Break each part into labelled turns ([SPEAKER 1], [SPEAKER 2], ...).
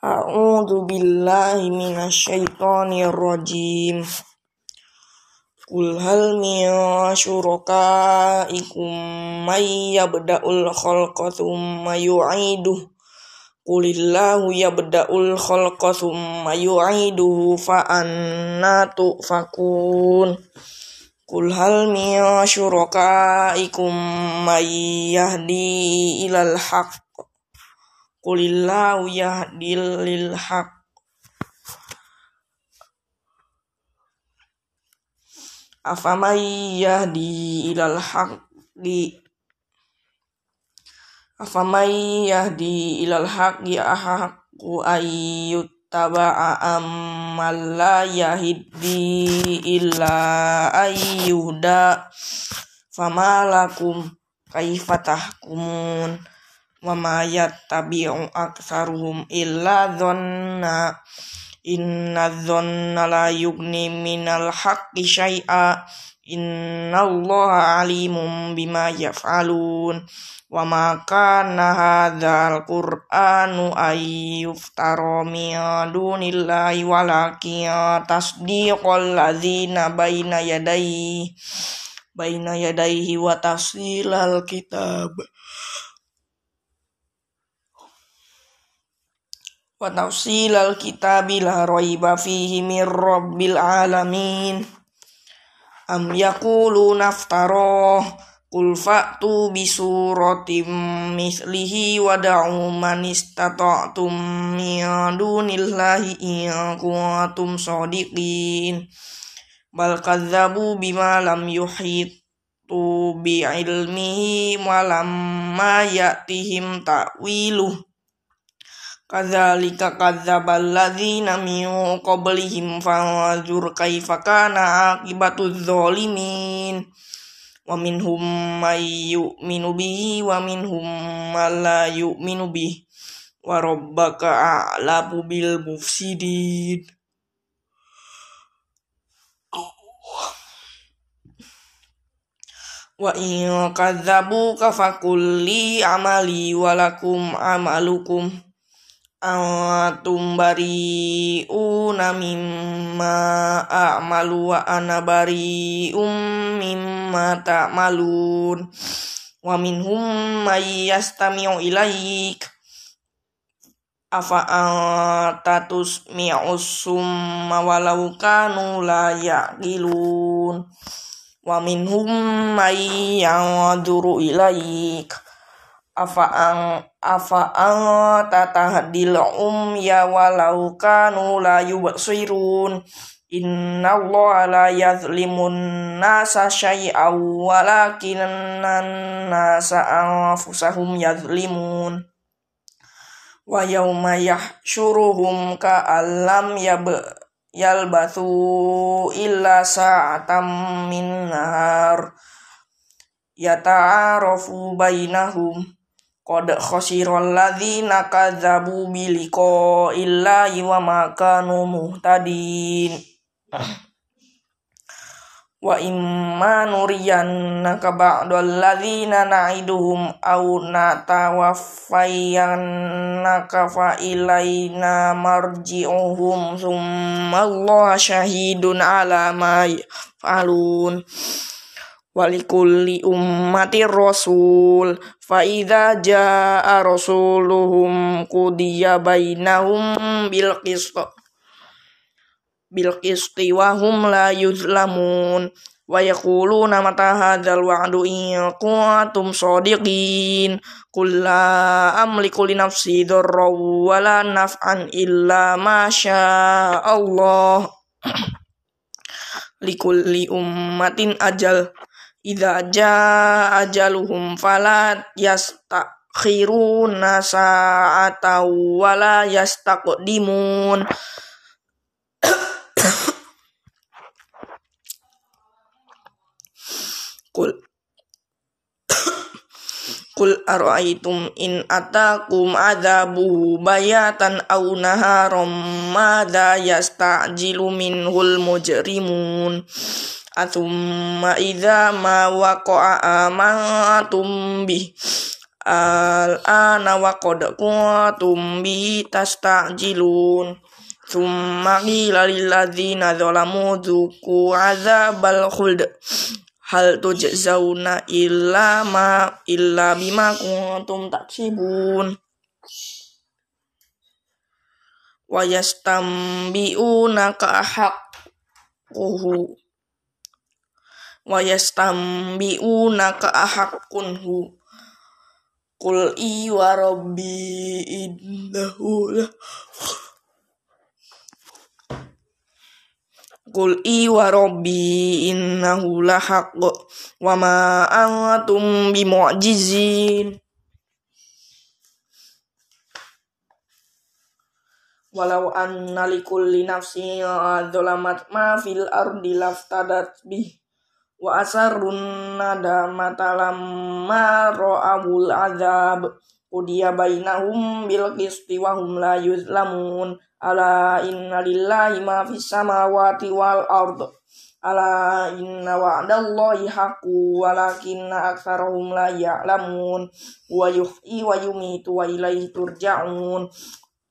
[SPEAKER 1] A'udzu billahi minasyaitonir rajim. Qul hal min syurakaikum may yabda'ul khalqa tsumma yu'iduh Qulillahu yabda'ul khalqa tsumma yu'iduhu fa anna tufakun. Qul hal min syurakaikum may yahdi ilal haqq Qulillahu yahdil lil haq. Afaman yahdi ilal haqqi Afaman yahdi ilal haqqi ahaqqu ayyuttaba'a amman la yahdi illa ayyuhda Fama lakum kaifa tahkumun wa ma yattabi'u aktsaruhum illa dhanna. Inna dhanna la yughni minal haqqi syai'a. Innallaha alimun bima yaf'alun. Wa ma kana hadzal qur'anu ay yuftara dunillahi walakin tasdiqal ladzina baina yadayhi. Baina yadayhi wa tafsilal kitab wa tafsilal kitabi la raiba fihi min rabbil alamin am yaqulu naftara Qul fa'tu bi suratim mislihi wa da'u man istata'tum min dunillahi in kuntum shadiqin bal kadzabu bima lam yuhitu bi ilmihi wa lamma ya'tihim ta'wiluh Kadzalika kadzdzabal ladzina min qablihim fanzur kaifa kana aqibatudz zalimin wa minhum may yu'minu bihi wa minhum man la yu'minu bihi. Wa rabbaka a'lamu bil mufsidin. Wa in kadzabuka faqul li amali wa lakum amalukum antum bari'una mimma a'malu wa ana bari'um mimma ta'malun. Wa minhum may yastami'u ilaik. Afa anta tusmi'us summa walau kanu la yaqilun. Wa minhum may yanzuru ilaik afa ang afa ang tatahdil umya walau kanu la yubsirun. Inna allaha la yazlimun nasa syai'aw walakinan nasa anfusahum yazlimun. Wa yawma yahsyuruhum ka'allam yab yalbathu illa sa'atam min nahar bainahum Qad khasiral ladzina kadzabu bi liqa'illahi wa ma kanu muhtadin. Wa imma nuriyannaka ba'dal ladzina na'iduhum aw natawaffayannaka fa ilaina marji'uhum summa Allah syahidun ala ma yaf'alun walikulli ummati rasul fa idza jaa rasuluhum qudiya bainahum bil qist bil qisti wa hum la yuzlamun wa yaquluna mata hadzal wa'du in kuntum shadiqin qul la amliku li nafsi dharra wa la naf'an illa ma syaa Allah. Likulli ummatin ajal idza jaa ajaluhum fala yastakhiruna sa'ata wa la yastaqdimun. Qul Qul ara'aytum in atakum adzabuhu bayatan aw naharam madza yasta'jilu minhul mujrimun Athumma idza ma waqa'a amantum bih al-ana wa qad kuntum bi tastajilun. Thumma qila ladzina zalamu dzuqu adzabal khuld. Hal tujzauna illa ma illa bima kuntum taksibun. Wa yastambiuna ka haqquhu wa yastambiuna ka haqqunhu qul i wa rabbi innahu Qul i wa rabbi innahu lahaq wa ma antum bimu'jizin. Walau anna likulli nafsin dzalamat ma fil ardi laftadat bih wa asarrun nadamata lamma ra'awul azab. Udiya bainahum bil qisti wa hum la yuzlamun. Ala inna lillahi ma fis samawati wal ard. Ala inna wa'dallahi haqqu walakinna aktsarahum la ya'lamun. Wa yuhyi wa yumitu wa ilaihi turja'un.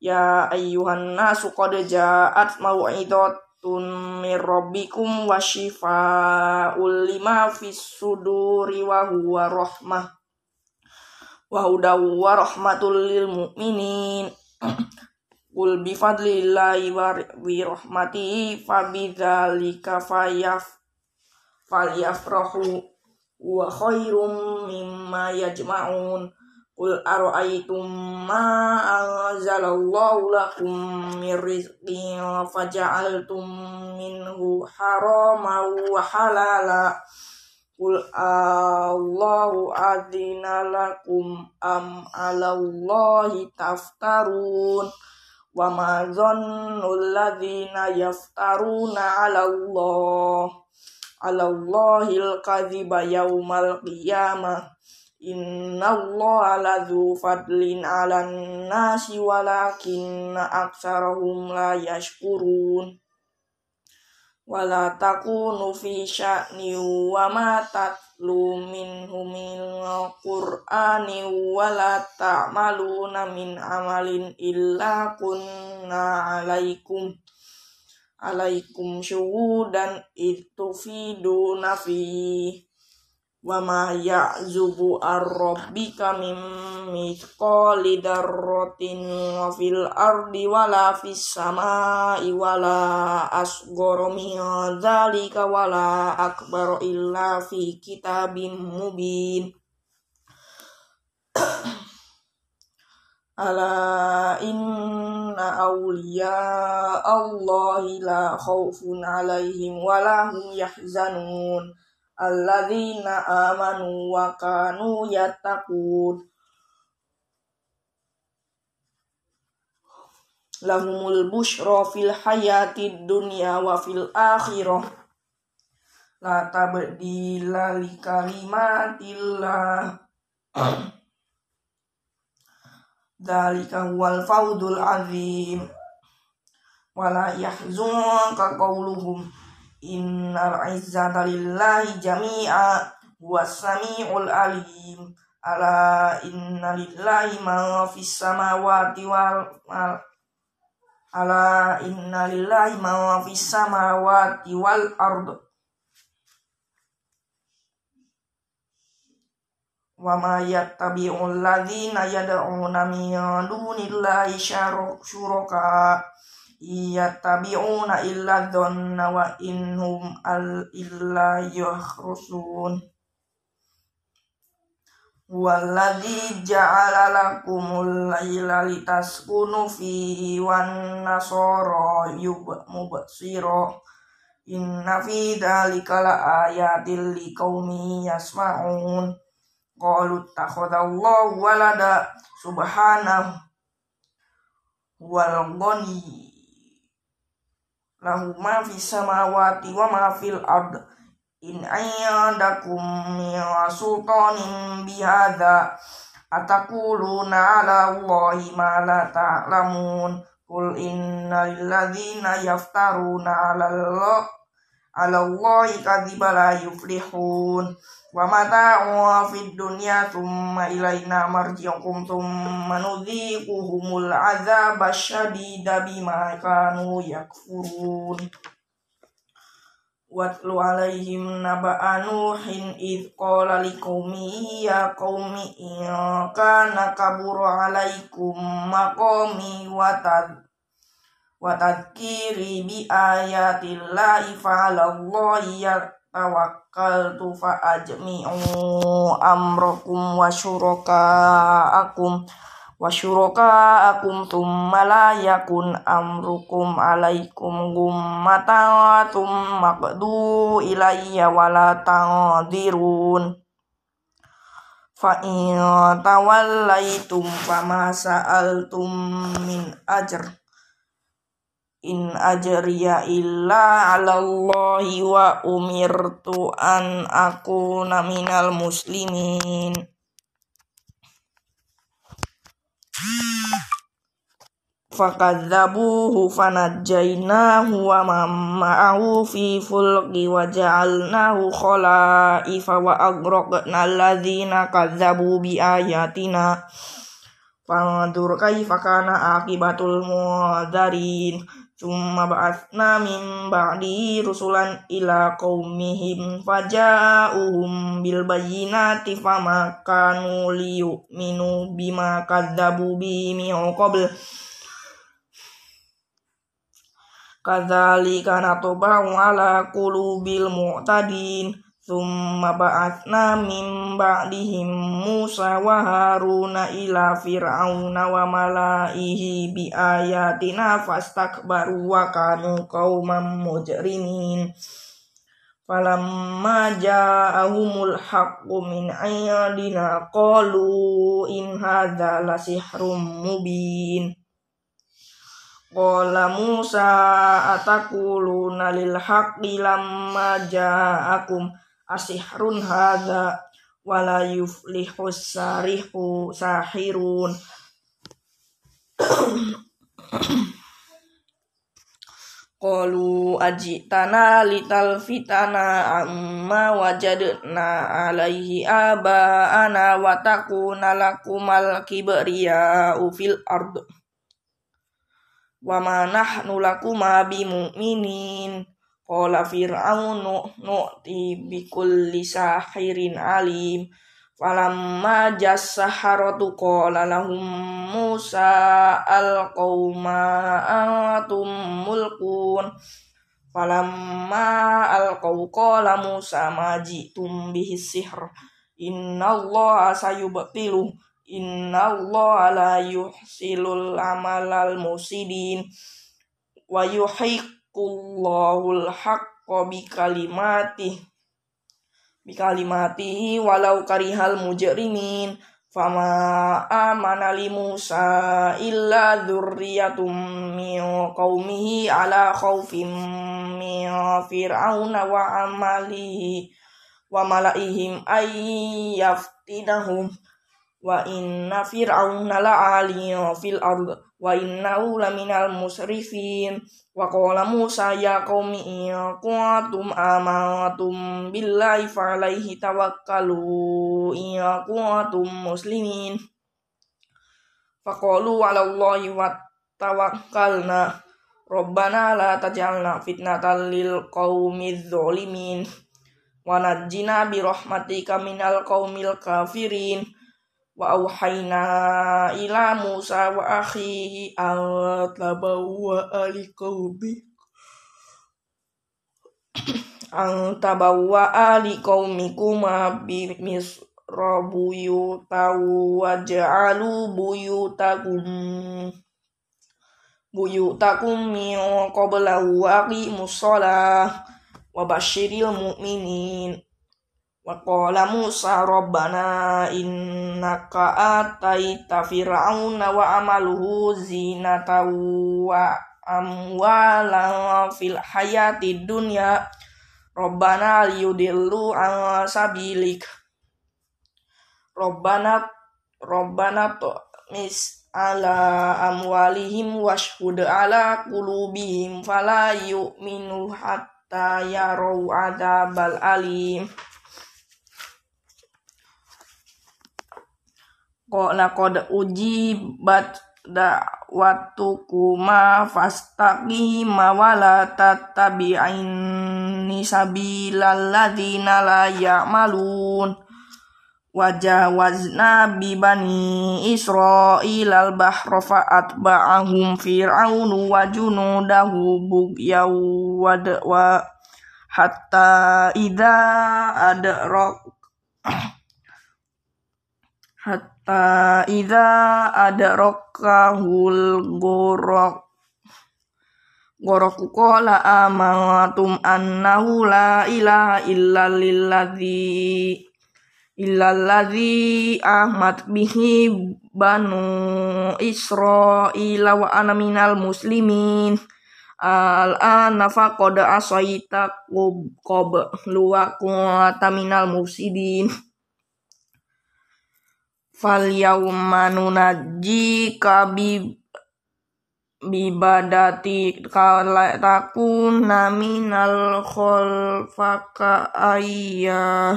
[SPEAKER 1] Ya ayyuhan nasu qad ja'at mau'idatun mir rabbikum wa shifaa'ul lima fis suduri wa huwa rahmah. Wa hudaw wa rahmatul lil mu'minin. Qul bi fadlillahi wa bi rahmatihi fa bidzalika fayaf falyafrahu. Wa khairum mimma yajma'un Qul ara'aytum ma anzalallahu lakum min rizqin faja'altum minhu harama wa halala. Qul Allahu adzina lakum am 'alallahi taftarun wa ma dhannul ladzina yaftaruna 'ala Allah. 'ala Allahil kadhiba qiyamah Innallaha ladzu fadlin 'alan nasi walakinna aktsarahum la yashkurun. Wala takunu fi sya'ni wa ma tatlu minhu min qur'ani wala ta'maluna min amalin illa kunna alaikum alaikum syuhudan itu fiduna fi wa ma ya'zubu ar-rabbika min mithqali darratin fil ardi wala fis samai wala asghara min dzalika wala akbar illa fi kitabim mubin. Ala inna awliya Allahi la khawfun alaihim wala hum yahzanun alladzina amanu wa kanu yattaqun. Lahumul bushra fil hayati dunya wa fil akhirah. La tabdila li kalimatillah. Dalika huwal fawdul azim. Wala yahzunka qawluhum Innal izzata lillahi jami'a huwas alim. Ala inna lillahi ma fis samawati wal ala inna lillahi ma fis samawati wal ard. Wa ma yattabi'u alladhina yad'una min dunillahi syuraka yattabi'una illa dhanna wa innhum al illa yakhrusun Walladzi ja'ala lakumul laila litaskunu fihi wan nasara mubsira. Inna fi dzalika laayatil liqaumi yasma'un. Qalu takhadallahu walada subhanahu. Wal ghani lahu ma fis samawati wa ma fil ard. In ayyadakum min sultanin bihadza atakuluna ala allahi ma la ta'lamun. Qul innal ladzina yaftaruna ala allah ala allahi kadhiba la yuflihun. Wa mata'u fid dunya thumma ilaina marji'ukum thumma nudhiquhumul azab asyadida bima kanu yakfurun. Watlu alaihim naba'a Nuhin id qala liqaumihi ya qaumi in kana kabura alaikum maqami wa tad wa tadkiri bi ayatillahi fa'alallahi tawakkaltu fa ajmi'u amrakum wa syuraka'akum wa syuraka'akum thumma la yakun amrukum alaikum gummatan thumma qdu ilayya wa la ta'dirun fa in tawallaitum fama sa'altum min ajr in ajriya illa 'alallahi wa umirtu an aku naminal muslimin. Fakadzabuhu fanajjainahu wa ma'ahu fi fulqi wa ja'alnahu khala'ifa wa agraqna alladzina kadzabu bi ayatina. Fandur kaifa kana akibatul mudarin Summa ba'athna min ba'di rusulan ila qaumihim faja'uhum bil bayyinati fama kanu liyu'minu bima kadzabu bi min qabl. Kadzalika natba'u ala qulubil mu'tadin Thumma ba'athna min ba'dihim Musa wa Haruna ila Fir'auna wa malaihi bi ayatina fastakbaru wa kanu qauman mujrimin Falamma ja'ahumul haqqu min ayadina qalu in hadza lasihrun mubin. Qala Musa atakuluna lil haqqi lamma ja'akum asihrun hadha wala yuflihus sarihu sahirun. Qalu ajitana litalfitana amma wajadna alaihi aba'ana wa takuna lakumal kibriya fil ard. Wa ma nahnu lakuma bimu'minin Qala fir'aunu nu'ti bikulli sahirin alim. Falamma jassaharatu qala lahum Musa alqauma antum mulkun. Falamma alqaw qala Musa ma ji'tum bihi sihr. Inna Allah sayubtilu. Inna Allah la yuhsilul amalal musidin Wa yuhiq Allahul haqqa bi kalimati bi kalimatihi walau karihal mujrimin. Fama amana li Musa illa dzurriyyatum min qaumihi ala khaufin min fir'auna wa amalihi wa malaihim ay yaftinahum wa inna fir'auna la'aliyan fil ard wa innahu laminal musrifin Wa qala Musa ya qaumi in kuntum amantum billahi fa alaihi tawakkalu in kuntum muslimin. Faqalu ala Allahi wa tawakkalna. Rabbana la taj'alna fitnatan lil qaumiz zalimin. Wa najjina bi rahmatika minal qaumil kafirin wa auhayna ila Musa wa akhihi an tabawwa ali qaumi an tabawwa ali qaumikuma bi misra buyuta wa ja'alu buyutakum. Buyutakum min qabla wa aqimus shalah wa basyiril mu'minin Wa qala Musa rabbana innaka ataita fir'auna wa amaluhu zinata wa amwala fil hayati dunya. Rabbana liyudillu an sabilik. Rabbana Rabbana mis ala amwalihim washhud ala qulubihim fala yu'minu hatta yarau adabal alim laqad ujibat da'watukuma fastaqima wala tattabi'ini sabilal ladzina la ya'malun. Wajawazna bi bani israil al bahra fa'atba'ahum fir'aunu wa junudahu bugyaw wa hatta idza adrak hatta idza adrakahul gorok. Goroku kola amantum annahu la ilaha illa lilladzi illalladzi ahmad bihi banu israila wa ana minal muslimin. Al-ana faqad asaita qab luwa kunta minal mufsidin fal yauma nunajjika bi bibadati kala takuna minal khalfaka ayya.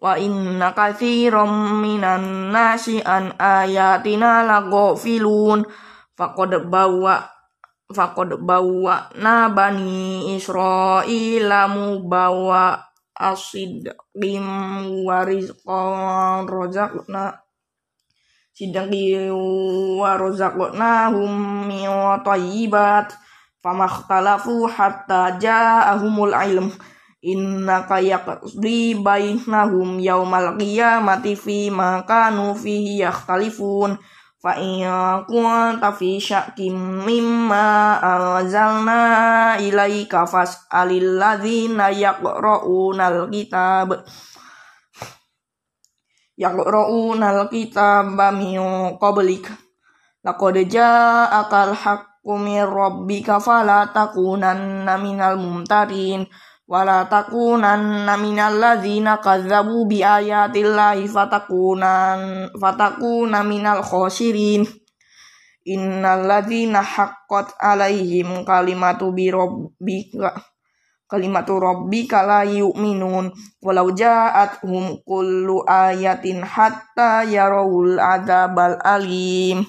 [SPEAKER 1] Wa inna katsiran minan nasi an ayatina laghafilun faqad bawa faqad bawa na bani israila mubawa asid lim warizqan rozakna sidang wa rozakna hum min tayyibat. Famakhtalafu hatta ja'ahumul ilm. Innaka yaqdi bainahum yaumal qiyamati fi ma kanu fihi fa in kunta fi syakkim mimma anzalna ilaika fas'alil ladzina yaqra'una alkitab yaqra'una alkitaba min qablik. Laqad ja'akal haqqu min rabbika fala takunanna minal mumtarin wala takunanna minal ladzina kazzabu bi ayatillahi fatakunan fatakuna minal khosirin innal ladzina haqqat alaihim kalimatu bi rabbika kalimatu rabbika la yu'minun. Walau ja'atuhum kullu ayatin hatta yarawul adzabal alim